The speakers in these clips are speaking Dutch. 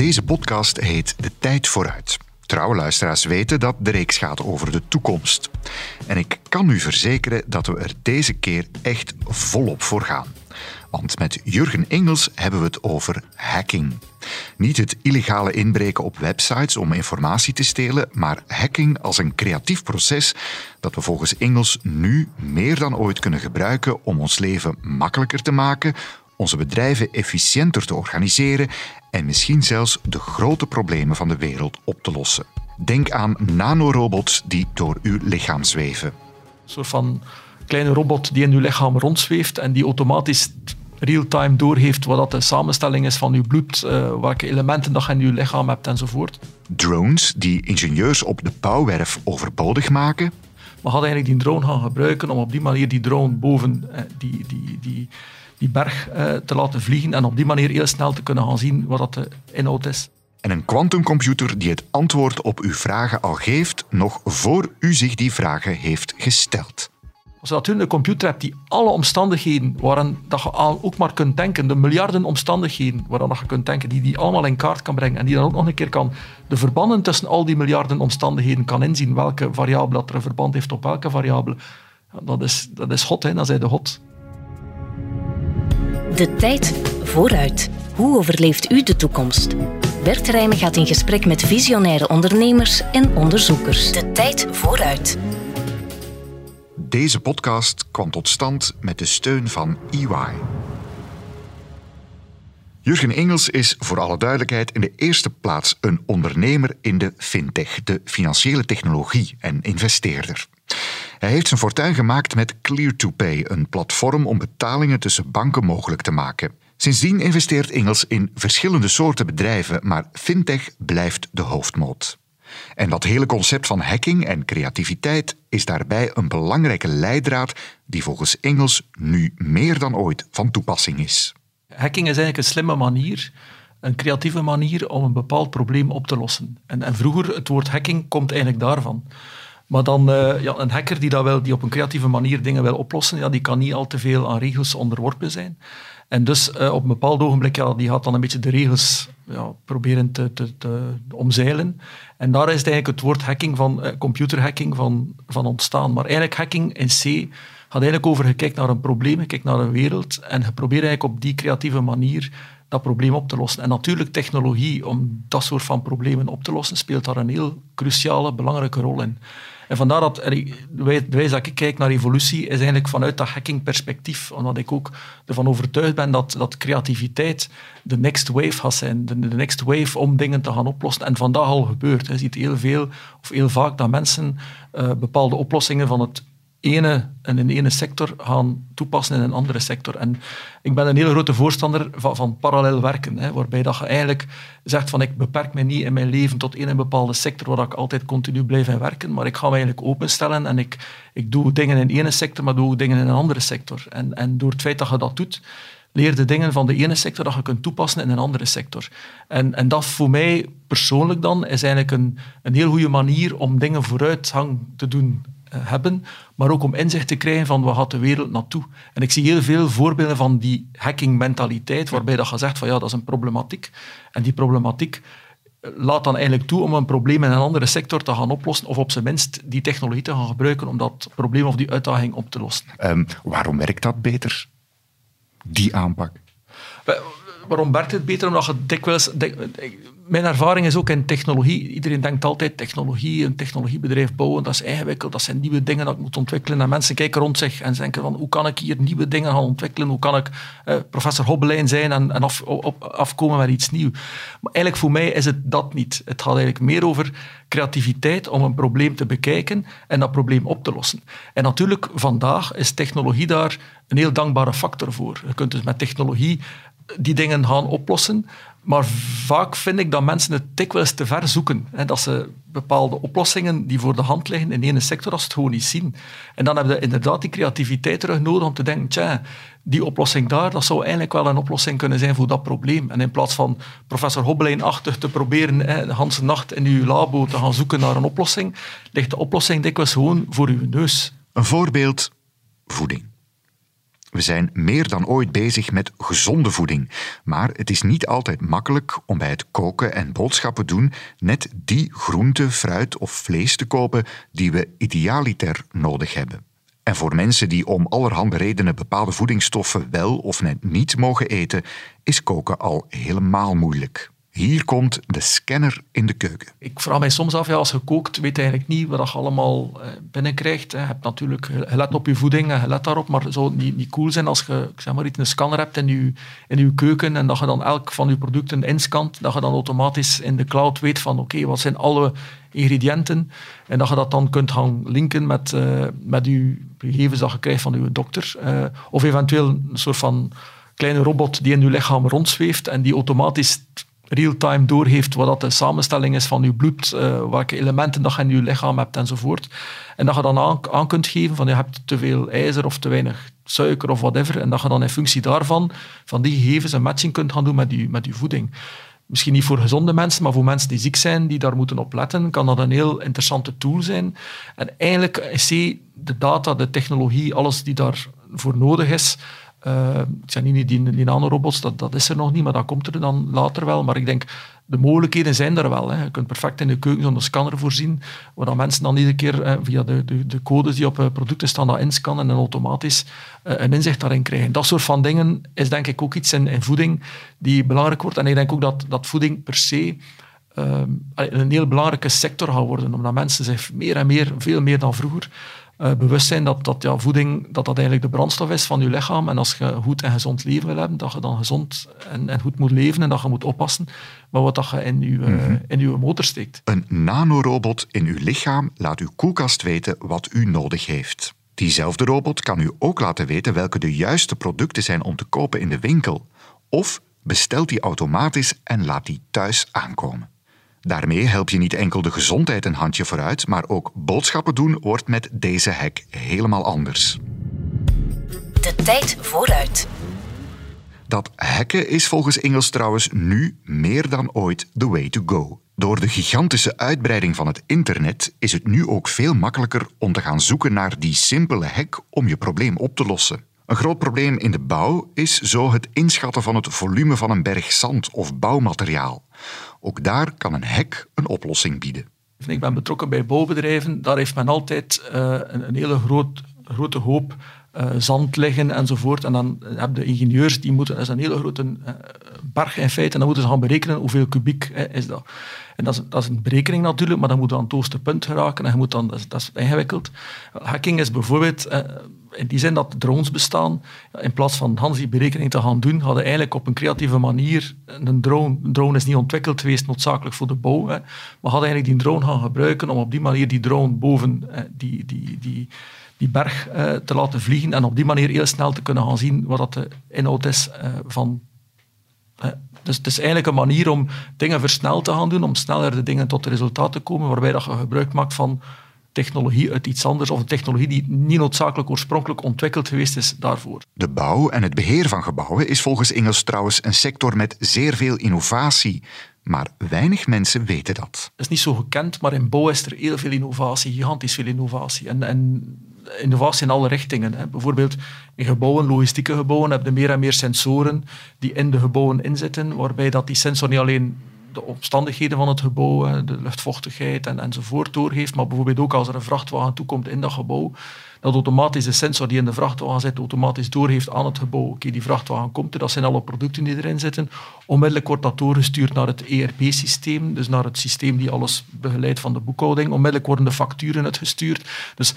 Deze podcast heet De Tijd Vooruit. Trouwe luisteraars weten dat de reeks gaat over de toekomst. En ik kan u verzekeren dat we er deze keer echt volop voor gaan. Want met Jurgen Engels hebben we het over hacking. Niet het illegale inbreken op websites om informatie te stelen, maar hacking als een creatief proces dat we volgens Engels nu meer dan ooit kunnen gebruiken om ons leven makkelijker te maken, onze bedrijven efficiënter te organiseren en misschien zelfs de grote problemen van de wereld op te lossen. Denk aan nanorobots die door uw lichaam zweven. Een soort van kleine robot die in uw lichaam rondzweeft en die automatisch real-time doorheeft wat dat de samenstelling is van uw bloed, uh, welke elementen dat je in uw lichaam hebt enzovoort. Drones die ingenieurs op de bouwwerf overbodig maken. Maar had eigenlijk die drone gaan gebruiken om op die manier die drone boven eh, die, die, die, die berg eh, te laten vliegen en op die manier heel snel te kunnen gaan zien wat dat de inhoud is. En een quantumcomputer die het antwoord op uw vragen al geeft, nog voor u zich die vragen heeft gesteld. Als je natuurlijk een computer hebt die alle omstandigheden waarin dat je ook maar kunt denken, de miljarden omstandigheden waarin dat je kunt denken, die die allemaal in kaart kan brengen en die dan ook nog een keer kan de verbanden tussen al die miljarden omstandigheden kan inzien, welke variabele dat er een verband heeft op welke variabele, dat is, dat is hot, hè? dan zijn de hot. De tijd vooruit. Hoe overleeft u de toekomst? Bert Rijmen gaat in gesprek met visionaire ondernemers en onderzoekers. De tijd vooruit. Deze podcast kwam tot stand met de steun van EY. Jurgen Engels is voor alle duidelijkheid in de eerste plaats een ondernemer in de fintech, de financiële technologie en investeerder. Hij heeft zijn fortuin gemaakt met Clear2Pay, een platform om betalingen tussen banken mogelijk te maken. Sindsdien investeert Engels in verschillende soorten bedrijven, maar fintech blijft de hoofdmoot. En dat hele concept van hacking en creativiteit is daarbij een belangrijke leidraad die volgens Engels nu meer dan ooit van toepassing is. Hacking is eigenlijk een slimme manier, een creatieve manier om een bepaald probleem op te lossen. En, en vroeger, het woord hacking komt eigenlijk daarvan. Maar dan, uh, ja, een hacker die, dat wel, die op een creatieve manier dingen wil oplossen, ja, die kan niet al te veel aan regels onderworpen zijn. En dus uh, op een bepaald ogenblik, ja, die gaat dan een beetje de regels ja, proberen te, te, te, omzeilen. En daar is het eigenlijk het woord hacking van, uh, computerhacking van, van ontstaan. Maar eigenlijk hacking in C gaat eigenlijk over, je kijkt naar een probleem, je kijkt naar een wereld en je probeert eigenlijk op die creatieve manier dat probleem op te lossen. En natuurlijk technologie om dat soort van problemen op te lossen speelt daar een heel cruciale, belangrijke rol in. En vandaar dat de wijze dat ik kijk naar evolutie is eigenlijk vanuit dat hacking-perspectief. Omdat ik ook ervan overtuigd ben dat, dat creativiteit de next wave gaat zijn. De, next wave om dingen te gaan oplossen. En vandaag al gebeurt. Je ziet heel veel, of heel vaak, dat mensen uh, bepaalde oplossingen van het ene in een ene sector gaan toepassen in een andere sector. En ik ben een hele grote voorstander van, van parallel werken, hè, waarbij dat je eigenlijk zegt van ik beperk me niet in mijn leven tot één bepaalde sector waar ik altijd continu blijf in werken, maar ik ga me eigenlijk openstellen en ik, ik doe dingen in ene sector, maar doe dingen in een andere sector. En, en door het feit dat je dat doet, leer de dingen van de ene sector dat je kunt toepassen in een andere sector. En, en dat voor mij persoonlijk dan is eigenlijk een, een heel goede manier om dingen vooruitgang te doen hebben, maar ook om inzicht te krijgen van waar gaat de wereld naartoe. En ik zie heel veel voorbeelden van die hacking-mentaliteit, waarbij dat gezegd van ja, dat is een problematiek. En die problematiek eh, laat dan eigenlijk toe om een probleem in een andere sector te gaan oplossen, of op zijn minst die technologie te gaan gebruiken om dat probleem of die uitdaging op te lossen. Um, waarom werkt dat beter, die aanpak? Waarom werkt het beter? Omdat je dikwijls mijn ervaring is ook in technologie. Iedereen denkt altijd technologie, een technologiebedrijf bouwen, dat is ingewikkeld, dat zijn nieuwe dingen dat ik moet ontwikkelen. En mensen kijken rond zich en denken van hoe kan ik hier nieuwe dingen gaan ontwikkelen? Hoe kan ik eh, professor Hobbelijn zijn en, en op, afkomen met iets nieuws? Maar eigenlijk voor mij is het dat niet. Het gaat eigenlijk meer over creativiteit om een probleem te bekijken en dat probleem op te lossen. En natuurlijk, vandaag is technologie daar een heel dankbare factor voor. Je kunt dus met technologie die dingen gaan oplossen. Maar vaak vind ik dat mensen het dikwijls te ver zoeken. Hè, dat ze bepaalde oplossingen die voor de hand liggen in ene sector, als het gewoon niet zien. En dan heb je inderdaad die creativiteit terug nodig om te denken, tja, die oplossing daar, dat zou eigenlijk wel een oplossing kunnen zijn voor dat probleem. En in plaats van professor Hobbelijn-achtig te proberen hè, de hele nacht in uw labo te gaan zoeken naar een oplossing, ligt de oplossing dikwijls gewoon voor uw neus. Een voorbeeld, voeding. We zijn meer dan ooit bezig met gezonde voeding. Maar het is niet altijd makkelijk om bij het koken en boodschappen doen net die groente, fruit of vlees te kopen die we idealiter nodig hebben. En voor mensen die om allerhande redenen bepaalde voedingsstoffen wel of net niet mogen eten, is koken al helemaal moeilijk. Hier komt de scanner in de keuken. Ik vraag mij soms af, ja, als je kookt, weet je eigenlijk niet wat je allemaal eh, binnenkrijgt. Je hebt natuurlijk gelet op je voeding en let daarop, maar het zou niet, niet cool zijn als je zeg maar, iets, een scanner hebt in je, in je keuken en dat je dan elk van je producten inscant, dat je dan automatisch in de cloud weet van oké, wat zijn alle ingrediënten en dat je dat dan kunt gaan linken met, uh, met je gegevens dat je krijgt van je dokter. Uh, of eventueel een soort van kleine robot die in je lichaam rondzweeft en die automatisch real-time doorheeft wat dat de samenstelling is van je bloed, uh, welke elementen dat je in je lichaam hebt enzovoort. En dat je dan aan, aan, kunt geven van je hebt te veel ijzer of te weinig suiker of whatever. En dat je dan in functie daarvan, van die gegevens, een matching kunt gaan doen met je, met je voeding. Misschien niet voor gezonde mensen, maar voor mensen die ziek zijn, die daar moeten op letten, kan dat een heel interessante tool zijn. En eigenlijk is de data, de technologie, alles die daarvoor nodig is, ik zeg niet die, die nanorobots, dat, dat is er nog niet, maar dat komt er dan later wel. Maar ik denk, de mogelijkheden zijn er wel. Hè. Je kunt perfect in de keuken zo'n scanner voorzien, waar dan mensen dan iedere keer eh, via de, de, de, codes die op uh, producten staan, dat inscannen en automatisch een inzicht daarin krijgen. Dat soort van dingen is denk ik ook iets in, in voeding die belangrijk wordt. En ik denk ook dat, dat voeding per se een heel belangrijke sector gaat worden, omdat mensen zich meer en meer, veel meer dan vroeger, uh, bewust zijn dat, dat ja, voeding dat dat eigenlijk de brandstof is van je lichaam. En als je goed en gezond leven wil hebben, dat je dan gezond en, en goed moet leven en dat je moet oppassen met wat dat je in je, mm in je motor steekt. Een nanorobot in uw lichaam laat uw koelkast weten wat u nodig heeft. Diezelfde robot kan u ook laten weten welke de juiste producten zijn om te kopen in de winkel. Of bestelt die automatisch en laat die thuis aankomen. Daarmee help je niet enkel de gezondheid een handje vooruit, maar ook boodschappen doen wordt met deze hack helemaal anders. De tijd vooruit. Dat hacken is volgens Engels trouwens nu meer dan ooit the way to go. Door de gigantische uitbreiding van het internet is het nu ook veel makkelijker om te gaan zoeken naar die simpele hack om je probleem op te lossen. Een groot probleem in de bouw is zo het inschatten van het volume van een berg zand of bouwmateriaal. Ook daar kan een hek een oplossing bieden. Ik ben betrokken bij bouwbedrijven. Daar heeft men altijd uh, een, een, hele groot, grote hoop uh, zand liggen enzovoort. En dan hebben de ingenieurs, die moeten, dat is een hele grote uh, berg in feite, en dan moeten ze gaan berekenen hoeveel kubiek is dat. En dat is, dat is, een berekening natuurlijk, maar dan moet je aan het hoogste punt geraken en je moet dan, dat, is, ingewikkeld. Hacking is bijvoorbeeld in die zin dat drones bestaan, in plaats van Hans die berekening te gaan doen, hadden eigenlijk op een creatieve manier een drone, drone is niet ontwikkeld geweest noodzakelijk voor de bouw, hè, maar hadden eigenlijk die drone gaan gebruiken om op die manier die drone boven die, die, die berg eh, te laten vliegen en op die manier heel snel te kunnen gaan zien wat dat de inhoud is uh, van... Dus het is eigenlijk een manier om dingen versneld te gaan doen, om sneller de dingen tot het resultaat te komen, waarbij dat je gebruik maakt van technologie uit iets anders, of een technologie die niet noodzakelijk oorspronkelijk ontwikkeld geweest is daarvoor. De bouw en het beheer van gebouwen is volgens Engels trouwens een sector met zeer veel innovatie. Maar weinig mensen weten dat. Dat is niet zo gekend, maar in bouw is er heel veel innovatie, gigantisch veel innovatie. En, en innovatie in alle richtingen. Hè. Bijvoorbeeld in gebouwen, logistieke gebouwen, heb je meer en meer sensoren die in de gebouwen inzitten, waarbij dat die sensor niet alleen de omstandigheden van het gebouw, de luchtvochtigheid en, enzovoort doorgeeft. Maar bijvoorbeeld ook als er een vrachtwagen toekomt in dat gebouw, dat automatisch de sensor die in de vrachtwagen zit, automatisch doorgeeft aan het gebouw. Oké, die vrachtwagen komt er, dat zijn alle producten die erin zitten. Onmiddellijk wordt dat doorgestuurd naar het ERP-systeem, dus naar het systeem die alles begeleidt van de boekhouding. Onmiddellijk worden de facturen uitgestuurd. Dus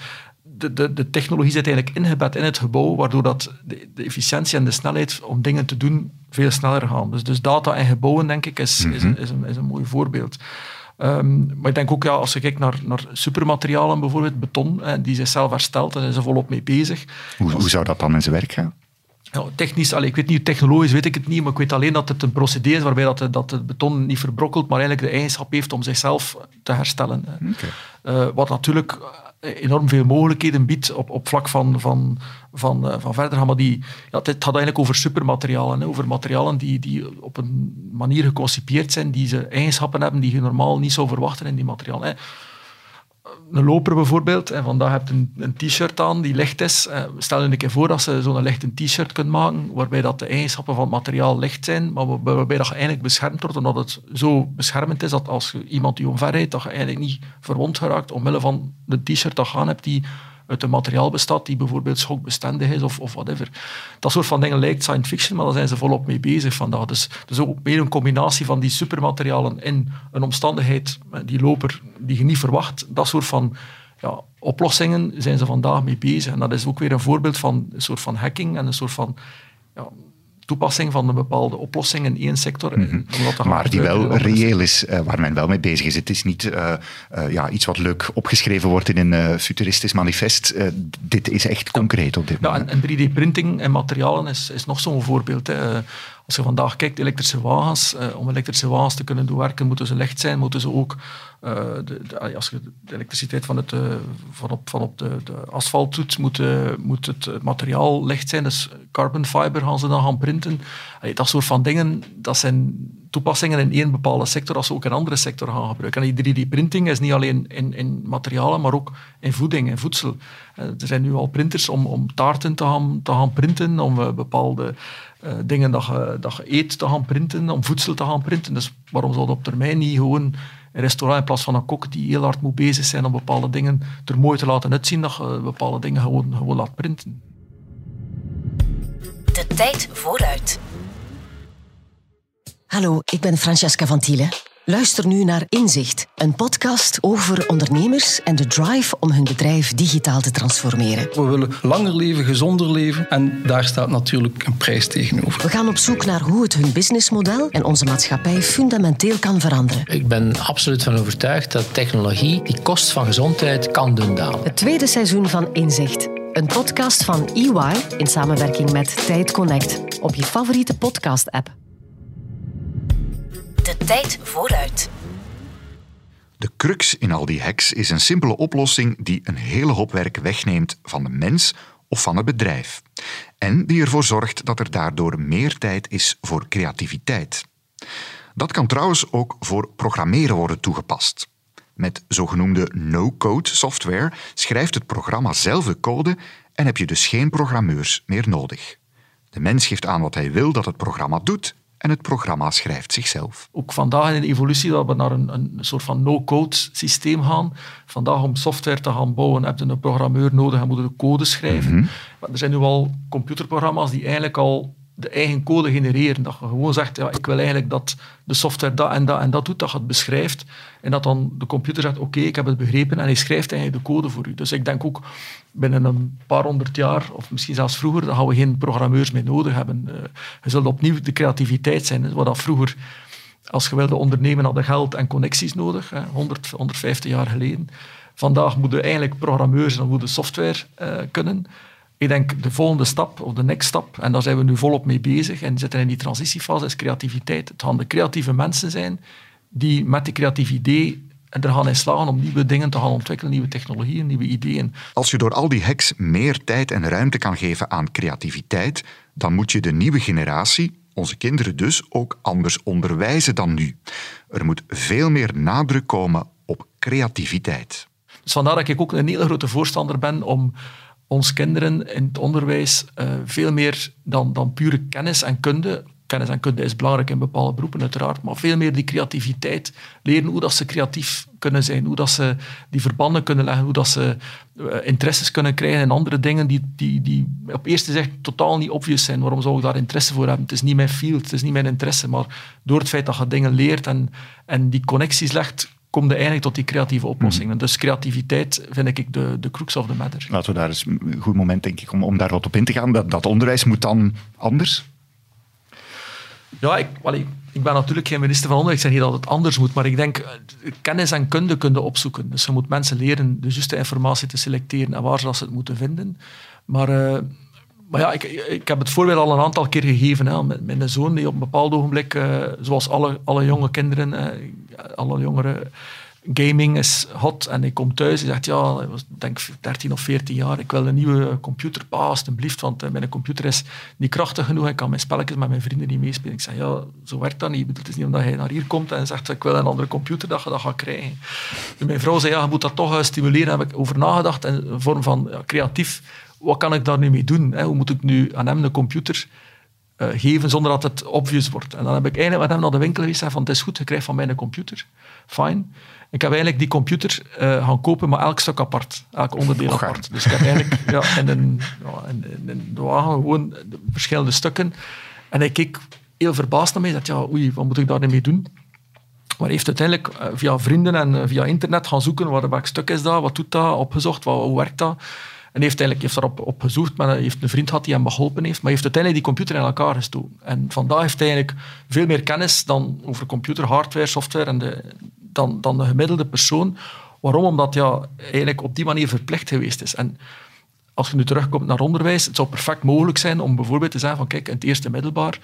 de, de, de technologie zit eigenlijk ingebed in het gebouw, waardoor dat de, de, efficiëntie en de snelheid om dingen te doen veel sneller gaan. Dus, dus data in gebouwen, denk ik, is, is, een, is, een, is een mooi voorbeeld. Um, maar ik denk ook, ja, als je kijkt naar, naar supermaterialen, bijvoorbeeld beton, die zichzelf herstelt, daar zijn ze volop mee bezig. Hoe, hoe zou dat dan in zijn werk gaan? Ja, technisch, allee, ik weet niet, technologisch weet ik het niet, maar ik weet alleen dat het een procedé is waarbij dat, dat het beton niet verbrokkelt, maar eigenlijk de eigenschap heeft om zichzelf te herstellen. Okay. Uh, wat natuurlijk enorm veel mogelijkheden biedt op, op vlak van, van, van, uh, van verder gaan. Maar die, ja, het gaat eigenlijk over supermaterialen. Hè, over materialen die, die op een manier geconcipieerd zijn, die ze eigenschappen hebben die je normaal niet zou verwachten in die materialen. Hè. Een loper bijvoorbeeld, en vandaag heb je een, een t-shirt aan die licht is. Eh, stel je een keer voor dat ze zo'n lichte t-shirt kunt maken, waarbij dat de eigenschappen van het materiaal licht zijn, maar waarbij dat je eigenlijk beschermd wordt, omdat het zo beschermend is dat als iemand die omverrijdt, dat je eigenlijk niet verwond geraakt omwille van de t-shirt dat je aan hebt die uit een materiaal bestaat die bijvoorbeeld schokbestendig is of, of whatever. Dat soort van dingen lijkt science fiction, maar daar zijn ze volop mee bezig vandaag. Dus, dus ook weer een combinatie van die supermaterialen in een omstandigheid, die loper, die je niet verwacht. Dat soort van ja, oplossingen zijn ze vandaag mee bezig. En dat is ook weer een voorbeeld van een soort van hacking en een soort van ja, toepassing van een bepaalde oplossing in één sector. Mhm. Maar die wel reëel is, uh, waar men wel mee bezig is. Het is niet uh, uh, ja, iets wat leuk opgeschreven wordt in een futuristisch manifest. dit is echt concreet op dit moment. Ja, en, 3D-printing en materialen is, is nog zo'n voorbeeld. Hè. Als je vandaag kijkt, elektrische wagens, om elektrische wagens te kunnen doen werken, moeten ze licht zijn, moeten ze ook de, de, als je de elektriciteit van, het, uh, van op, van op de, de asfalt doet, moet, het, materiaal licht zijn. Dus carbon fiber gaan ze dan gaan printen. Dat soort van dingen, dat zijn toepassingen in één bepaalde sector als ze ook in andere sector gaan gebruiken. En die 3D-printing is niet alleen in, in, materialen, maar ook in voeding en voedsel. er zijn nu al printers om, om taarten te gaan, te gaan printen, om bepaalde dingen dat je, dat je eet te gaan printen, om voedsel te gaan printen. Dus waarom zou dat op termijn niet gewoon een restaurant in plaats van een kok die heel hard moet bezig zijn om bepaalde dingen er mooi te laten uitzien, dat je bepaalde dingen gewoon, gewoon laat printen. De tijd vooruit. Hallo, ik ben Francesca van Thielen. Luister nu naar Inzicht, een podcast over ondernemers en de drive om hun bedrijf digitaal te transformeren. We willen langer leven, gezonder leven en daar staat natuurlijk een prijs tegenover. We gaan op zoek naar hoe het hun businessmodel en onze maatschappij fundamenteel kan veranderen. Ik ben absoluut van overtuigd dat technologie die kost van gezondheid kan doen dalen. Het tweede seizoen van Inzicht. Een podcast van EY in samenwerking met Tijd Connect op je favoriete podcast-app. De tijd vooruit. De crux in al die hacks is een simpele oplossing die een hele hoop werk wegneemt van de mens of van het bedrijf. En die ervoor zorgt dat er daardoor meer tijd is voor creativiteit. Dat kan trouwens ook voor programmeren worden toegepast. Met zogenoemde no-code software schrijft het programma zelf de code en heb je dus geen programmeurs meer nodig. De mens geeft aan wat hij wil dat het programma doet en het programma schrijft zichzelf. Ook vandaag in de evolutie dat we naar een, een soort van no-code systeem gaan. Vandaag om software te gaan bouwen heb je een programmeur nodig en moet de code schrijven. Mhm. Maar er zijn nu al computerprogramma's die eigenlijk al de eigen code genereren. Dat je gewoon zegt, ja, ik wil eigenlijk dat de software dat en dat en dat doet, dat je het beschrijft. En dat dan de computer zegt, oké, ik heb het begrepen en hij schrijft eigenlijk de code voor u. Dus ik denk ook, binnen een paar honderd jaar, of misschien zelfs vroeger, dan gaan we geen programmeurs meer nodig hebben. Uh, je zult opnieuw de creativiteit zijn. Wat dat vroeger, als je wilde ondernemen, hadden geld en connecties nodig, hè, 100, 150 jaar geleden. Vandaag moeten eigenlijk programmeurs en software uh, kunnen. Ik denk de volgende stap, of de next stap, en daar zijn we nu volop mee bezig en zitten in die transitiefase, is creativiteit. Het gaan de creatieve mensen zijn die met die creatief idee er gaan in slagen om nieuwe dingen te gaan ontwikkelen, nieuwe technologieën, nieuwe ideeën. Als je door al die hacks meer tijd en ruimte kan geven aan creativiteit, dan moet je de nieuwe generatie, onze kinderen dus, ook anders onderwijzen dan nu. Er moet veel meer nadruk komen op creativiteit. Dus vandaar dat ik ook een hele grote voorstander ben om ons kinderen in het onderwijs uh, veel meer dan, dan pure kennis en kunde. Kennis en kunde is belangrijk in bepaalde beroepen uiteraard, maar veel meer die creativiteit leren, hoe dat ze creatief kunnen zijn, hoe dat ze die verbanden kunnen leggen, hoe dat ze uh, interesses kunnen krijgen in andere dingen die, die, die op eerste zicht totaal niet obvious zijn. Waarom zou ik daar interesse voor hebben? Het is niet mijn field, het is niet mijn interesse, maar door het feit dat je dingen leert en, en die connecties legt, kom je eigenlijk tot die creatieve oplossingen. Mm. Dus creativiteit vind ik de, de crux of the matter. Laten we daar eens een goed moment, denk ik, om, om daar wat op in te gaan. Dat, dat onderwijs moet dan anders? Ja, ik, ik, ben natuurlijk geen minister van Onderwijs. Ik zeg niet dat het anders moet, maar ik denk, eh, kennis en kunde kunnen opzoeken. Dus je moet mensen leren de juiste informatie te selecteren en waar ze het moeten vinden. Maar... Uh, maar ja, ik, ik heb het voorbeeld al een aantal keer gegeven. Hè, met mijn zoon die op een bepaald ogenblik, uh, zoals alle, alle jonge kinderen, uh, alle jongeren, gaming is hot en ik kom thuis en zegt, ja, ik was denk 13 of 14 jaar, ik wil een nieuwe computer, pa, alsjeblieft, want eh, mijn computer is niet krachtig genoeg, ik kan mijn spelletjes met mijn vrienden niet meespelen. Ik zeg, ja, zo werkt dat niet. Het is niet omdat hij naar hier komt en zegt, ik wil een andere computer, dat je dat gaat krijgen. Dus mijn vrouw zei, ja, je moet dat toch stimuleren. Daar heb ik over nagedacht in een vorm van ja, creatief, wat kan ik daar nu mee doen? Hè? Hoe moet ik nu aan hem een computer uh, geven zonder dat het obvious wordt? En dan heb ik eigenlijk met hem naar de winkel geweest en van, het is goed, je krijgt van mij een computer. Fine. Ik heb eigenlijk die computer uh, gaan kopen, maar elk stuk apart. Elk onderdeel apart. Dus ik heb eigenlijk ja, in, een, ja, in, in de wagen gewoon verschillende stukken. En hij keek heel verbaasd naar mij. Zei, ja, oei, wat moet ik daar nu mee doen? Maar heeft uiteindelijk uh, via vrienden en uh, via internet gaan zoeken, wat, welk stuk is dat, wat doet dat, opgezocht, wat, hoe werkt dat. En heeft eigenlijk heeft daarop op gezocht, maar hij heeft een vriend gehad die hem geholpen heeft, maar heeft uiteindelijk die computer in elkaar gestoken. En vandaag heeft hij eigenlijk veel meer kennis dan over computer, hardware, software en de, dan, dan de gemiddelde persoon. Waarom? Omdat ja, eigenlijk op die manier verplicht geweest is. En als je nu terugkomt naar onderwijs, het zou perfect mogelijk zijn om bijvoorbeeld te zeggen van kijk, in het eerste middelbaar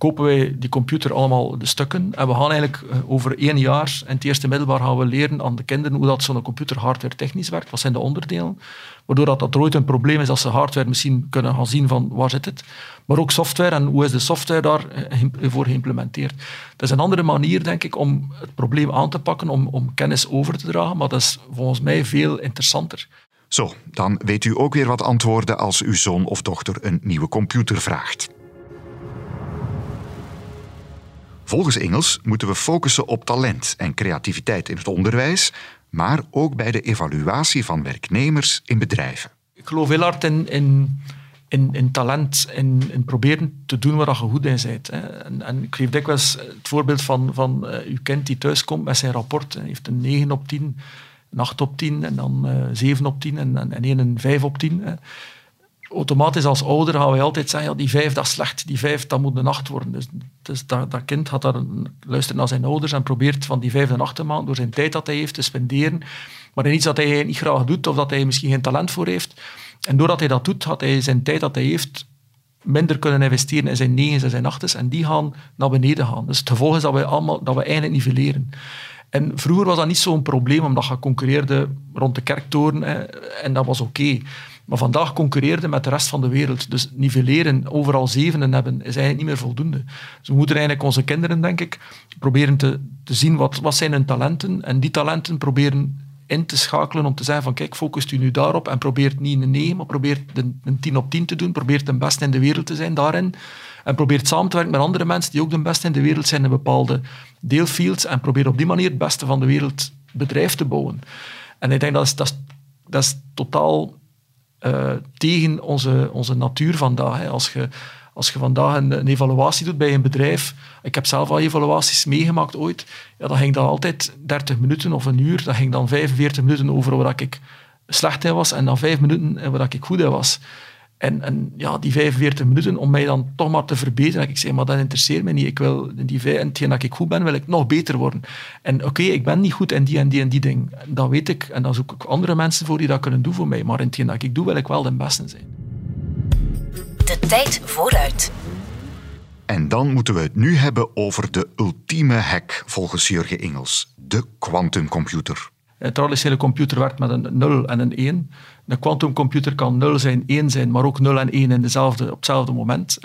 kopen wij die computer allemaal de stukken en we gaan eigenlijk eh, over één jaar in het eerste middelbaar gaan we leren aan de kinderen hoe dat zo'n computer hardware technisch werkt, wat zijn de onderdelen, waardoor dat, dat ooit een probleem is als ze hardware misschien kunnen gaan zien van waar zit het, maar ook software en hoe is de software daarvoor eh, geïmplementeerd. Dat is een andere manier, denk ik, om het probleem aan te pakken, om, om kennis over te dragen, maar dat is volgens mij veel interessanter. Zo, dan weet u ook weer wat antwoorden als uw zoon of dochter een nieuwe computer vraagt. Volgens Engels moeten we focussen op talent en creativiteit in het onderwijs, maar ook bij de evaluatie van werknemers in bedrijven. Ik geloof heel hard in, in, in, in talent, in, in, proberen te doen waar je goed in bent. En, en, ik geef dikwijls het voorbeeld van, van uh, uw kind die thuiskomt met zijn rapport. Hij heeft een 9 op 10, een 8 op 10 en dan uh, eh, 7 op 10 en, en, en een 5 op 10 automatisch als ouder gaan wij altijd zeggen, ja, die vijf, dat is slecht. Die vijf, dat moet een acht worden. Dus, dat, dat, kind gaat daar, luistert naar zijn ouders en probeert van die vijf een acht te maken door zijn tijd dat hij heeft te spenderen. Maar in iets dat hij niet graag doet of dat hij misschien geen talent voor heeft. En doordat hij dat doet, gaat hij zijn tijd dat hij heeft minder kunnen investeren in zijn negens en zijn achtens. En die gaan naar beneden gaan. Dus het gevolg is dat we, allemaal, dat we eigenlijk nivelleren. En vroeger was dat niet zo'n probleem, omdat je concurreerde rond de kerktoren hè, en dat was oké. Maar vandaag concurreerde met de rest van de wereld. Dus nivelleren, overal zevenen hebben, is eigenlijk niet meer voldoende. Dus we moeten eigenlijk onze kinderen, denk ik, proberen te, te zien wat, wat zijn hun talenten. En die talenten proberen in te schakelen om te zeggen van kijk, focust u nu daarop en probeert niet een 9, maar probeert een 10 op 10 te doen. Probeert de beste in de wereld te zijn daarin. En probeert samen te werken met andere mensen die ook de beste in de wereld zijn in bepaalde deelfields. En probeer op die manier het beste van de wereld bedrijf te bouwen. En ik denk dat is, dat is, dat is totaal uh, tegen onze, onze natuur vandaag. Hè. Als, je, als je vandaag een, evaluatie doet bij een bedrijf, ik heb zelf al evaluaties meegemaakt ooit, ja, dan ging dat altijd 30 minuten of een uur, dan ging dan 45 minuten over waar ik slecht in was en dan 5 minuten waar ik goed in was. En, en ja, die 45 minuten om mij dan toch maar te verbeteren. Ik zeg, maar dat interesseert me niet. Ik wil die vijf, en hetgeen dat ik goed ben, wil ik nog beter worden. En oké, ik ben niet goed in die en die en die ding. Dat weet ik. En dan zoek ik andere mensen voor die dat kunnen doen voor mij. Maar in hetgeen dat ik doe, wil ik wel de beste zijn. De tijd vooruit. En dan moeten we het nu hebben over de ultieme hack volgens Jurgen Engels. De quantumcomputer. Een traditionele computer werkt met een 0 en een 1. Een quantumcomputer kan 0 zijn, 1 zijn, maar ook 0 en 1 in dezelfde, op hetzelfde moment.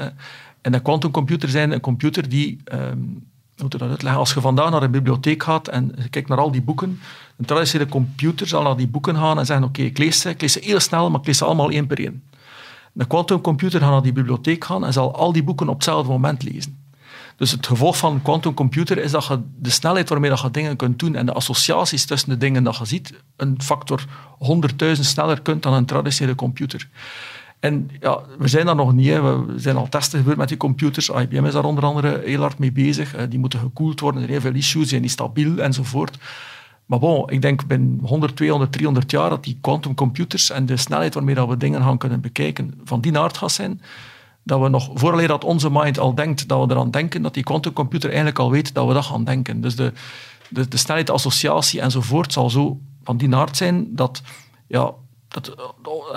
En een quantumcomputer zijn een computer die, um, moet dat uitleggen, als je vandaag naar een bibliotheek gaat en kijkt naar al die boeken, een traditionele computer zal naar die boeken gaan en zeggen, oké, ik lees ze, ik lees ze heel snel, maar ik lees ze allemaal één per één. Een quantumcomputer gaat naar die bibliotheek gaan en zal al die boeken op hetzelfde moment lezen. Dus het gevolg van een quantumcomputer is dat je de snelheid waarmee dat je dingen kunt doen en de associaties tussen de dingen dat je ziet, een factor 100.000 sneller kunt dan een traditionele computer. En ja, we zijn daar nog niet. We zijn al testen gebeurd met die computers. IBM is daar onder andere heel hard mee bezig. Die moeten gekoeld worden. Er zijn heel veel issues, zijn niet stabiel enzovoort. Maar bon, ik denk binnen 100, 200, 300 jaar dat die quantumcomputers en de snelheid waarmee dat we dingen gaan kunnen bekijken van die aard gaan zijn, dat we nog, vooraleer dat onze mind al denkt dat we eraan denken, dat die quantumcomputer eigenlijk al weet dat we dat gaan denken. Dus de, de, de snelheid, de associatie enzovoort zal zo van die aard zijn dat ja, dat,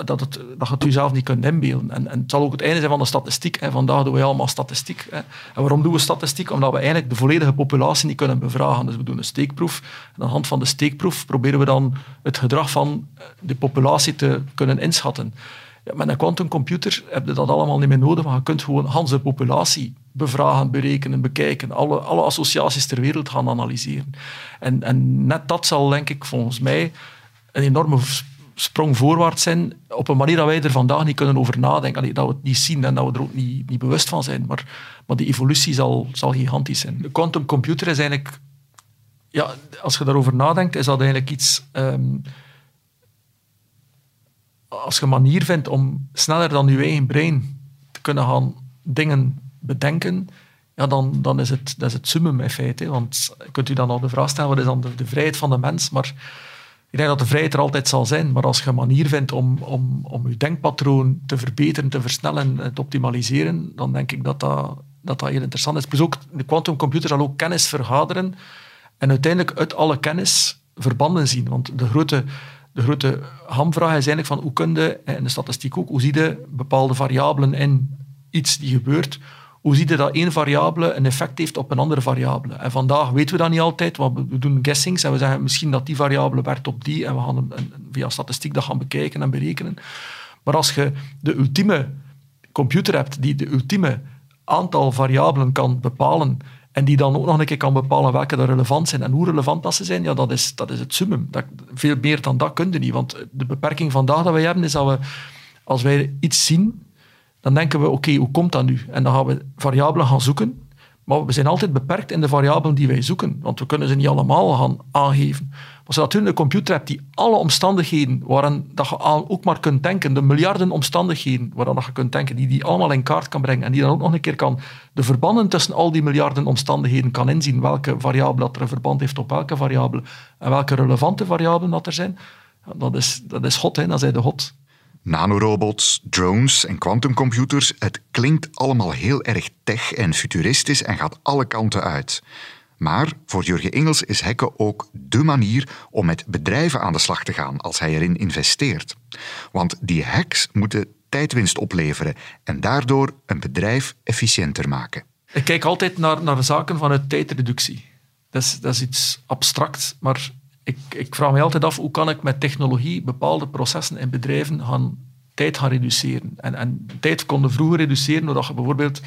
dat, het, dat je het jezelf niet kunt inbeelden. En, en het zal ook het einde zijn van de statistiek. Hè. Vandaag doen we allemaal statistiek. Hè. En waarom doen we statistiek? Omdat we eigenlijk de volledige populatie niet kunnen bevragen. Dus we doen een steekproef. En aan de hand van de steekproef proberen we dan het gedrag van de populatie te kunnen inschatten. Met een quantumcomputer heb je dat allemaal niet meer nodig, want je kunt gewoon Hans de populatie bevragen, berekenen, bekijken, alle, alle associaties ter wereld gaan analyseren. En, en net dat zal, denk ik, volgens mij een enorme sprong voorwaarts zijn op een manier dat wij er vandaag niet kunnen over nadenken. dat we het niet zien en dat we er ook niet, niet bewust van zijn. Maar, maar die evolutie zal, zal gigantisch zijn. De quantumcomputer is eigenlijk... Ja, als je daarover nadenkt, is dat eigenlijk iets... Ehm, als je een manier vindt om sneller dan je eigen brein te kunnen gaan dingen bedenken, ja, dan, dan is het, dat is het summum in feite. Want kunt u dan al de vraag stellen, wat is dan de, de vrijheid van de mens? Maar ik denk dat de vrijheid er altijd zal zijn, maar als je een manier vindt om, om, om je denkpatroon te verbeteren, te versnellen, en te optimaliseren, dan denk ik dat dat, dat, dat heel interessant is. Plus ook, de quantumcomputer zal ook kennis vergaderen en uiteindelijk uit alle kennis verbanden zien. Want de grote, de grote hamvraag is eigenlijk van hoe kun je, in de statistiek ook, hoe zie je bepaalde variabelen in iets die gebeurt, hoe zie je dat één variabele een effect heeft op een andere variabele. En vandaag weten we dat niet altijd, want we doen guessings en we zeggen misschien dat die variabele werkt op die en we gaan een, via statistiek dat gaan bekijken en berekenen. Maar als je de ultieme computer hebt die de ultieme aantal variabelen kan bepalen en die dan ook nog een keer kan bepalen welke er relevant zijn en hoe relevant dat ze zijn, ja, dat, is, dat is het summum. Dat, veel meer dan dat kun je niet. Want de beperking vandaag dat wij hebben is dat we, als wij iets zien, dan denken we, oké, hoe komt dat nu? En dan gaan we variabelen gaan zoeken. Maar we zijn altijd beperkt in de variabelen die wij zoeken, want we kunnen ze niet allemaal gaan aangeven. Als je natuurlijk een computer hebt die alle omstandigheden waarin dat je ook maar kunt denken, de miljarden omstandigheden waarin dat je kunt denken, die die allemaal in kaart kan brengen en die dan ook nog een keer kan de verbanden tussen al die miljarden omstandigheden kan inzien, welke variabele dat er een verband heeft op welke variabele en welke relevante variabelen dat er zijn, dat is, dat is hot, hè? dan zijn de hot. Nanorobots, drones en quantumcomputers, het klinkt allemaal heel erg tech en futuristisch en gaat alle kanten uit. Maar voor Jurgen Engels is hacken ook dé manier om met bedrijven aan de slag te gaan als hij erin investeert. Want die hacks moeten tijdwinst opleveren en daardoor een bedrijf efficiënter maken. Ik kijk altijd naar, naar zaken vanuit tijdreductie. Dat is, dat is iets abstract, maar ik, ik vraag me altijd af hoe kan ik met technologie bepaalde processen in bedrijven gaan, tijd gaan reduceren. En, en tijd konden vroeger reduceren doordat je bijvoorbeeld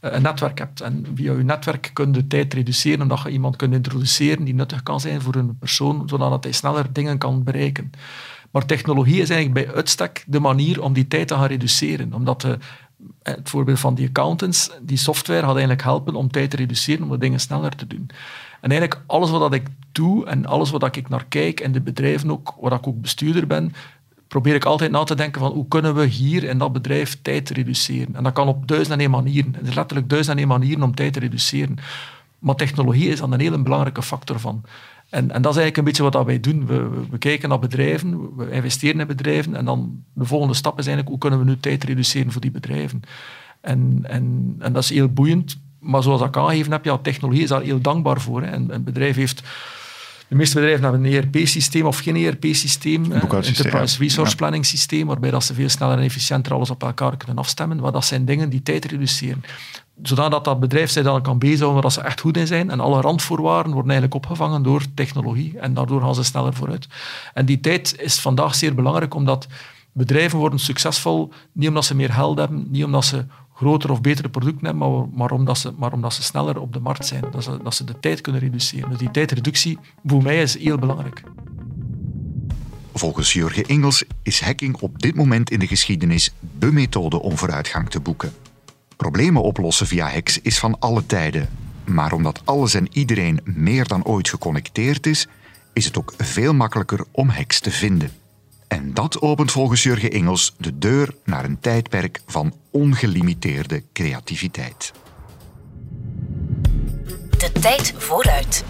eh, een netwerk hebt. En via je netwerk kun je tijd reduceren omdat je iemand kunt introduceren die nuttig kan zijn voor een persoon, zodat hij sneller dingen kan bereiken. Maar technologie is eigenlijk bij uitstek de manier om die tijd te gaan reduceren. Omdat de, eh, het voorbeeld van die accountants, die software gaat eigenlijk helpen om tijd te reduceren, om de dingen sneller te doen. En eigenlijk alles wat ik doe en alles wat ik naar kijk en de bedrijven ook, waar ik ook bestuurder ben, probeer ik altijd na te denken van hoe kunnen we hier in dat bedrijf tijd reduceren. En dat kan op duizend en één manieren. Er is letterlijk duizend en één manieren om tijd te reduceren. Maar technologie is dan een hele belangrijke factor van. En, en dat is eigenlijk een beetje wat wij doen. We, we, kijken naar bedrijven, we investeren in bedrijven en dan de volgende stap is eigenlijk hoe kunnen we nu tijd reduceren voor die bedrijven. En, en, en dat is heel boeiend. Maar zoals ik aangegeven heb, ja, technologie is daar heel dankbaar voor. Hè. En een bedrijf heeft... De meeste bedrijven hebben een ERP-systeem of geen ERP-systeem. Een Enterprise Resource Planning systeem, waarbij dat ze veel sneller en efficiënter alles op elkaar kunnen afstemmen. Maar dat zijn dingen die tijd reduceren. Zodat dat bedrijf zich dan kan bezighouden waar ze echt goed in zijn. En alle randvoorwaarden worden eigenlijk opgevangen door technologie. En daardoor gaan ze sneller vooruit. En die tijd is vandaag zeer belangrijk, omdat bedrijven worden succesvol niet omdat ze meer geld hebben, niet omdat ze groter of betere producten maar, maar, omdat ze, maar omdat ze sneller op de markt zijn. Dat ze, dat ze de tijd kunnen reduceren. Dus die tijdreductie, voor mij, is heel belangrijk. Volgens Jurgen Engels is hacking op dit moment in de geschiedenis de methode om vooruitgang te boeken. Problemen oplossen via hacks is van alle tijden. Maar omdat alles en iedereen meer dan ooit geconnecteerd is, is het ook veel makkelijker om hacks te vinden. En dat opent volgens Jurgen Engels de deur naar een tijdperk van ongelimiteerde creativiteit. De tijd vooruit.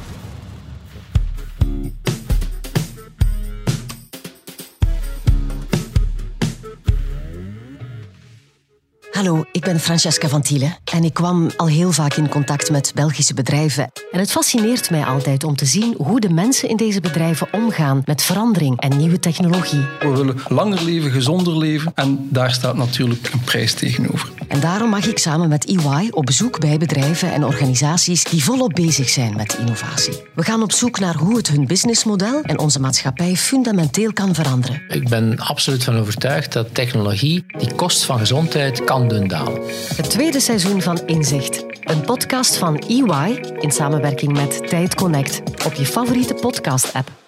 Hallo, ik ben Francesca van Thielen en ik kwam al heel vaak in contact met Belgische bedrijven. En het fascineert mij altijd om te zien hoe de mensen in deze bedrijven omgaan met verandering en nieuwe technologie. We willen langer leven, gezonder leven en daar staat natuurlijk een prijs tegenover. En daarom mag ik samen met EY op bezoek bij bedrijven en organisaties die volop bezig zijn met innovatie. We gaan op zoek naar hoe het hun businessmodel en onze maatschappij fundamenteel kan veranderen. Ik ben absoluut van overtuigd dat technologie die kost van gezondheid kan doen dalen. Het tweede seizoen van Inzicht. Een podcast van EY in samenwerking met Tijd Connect op je favoriete podcast-app.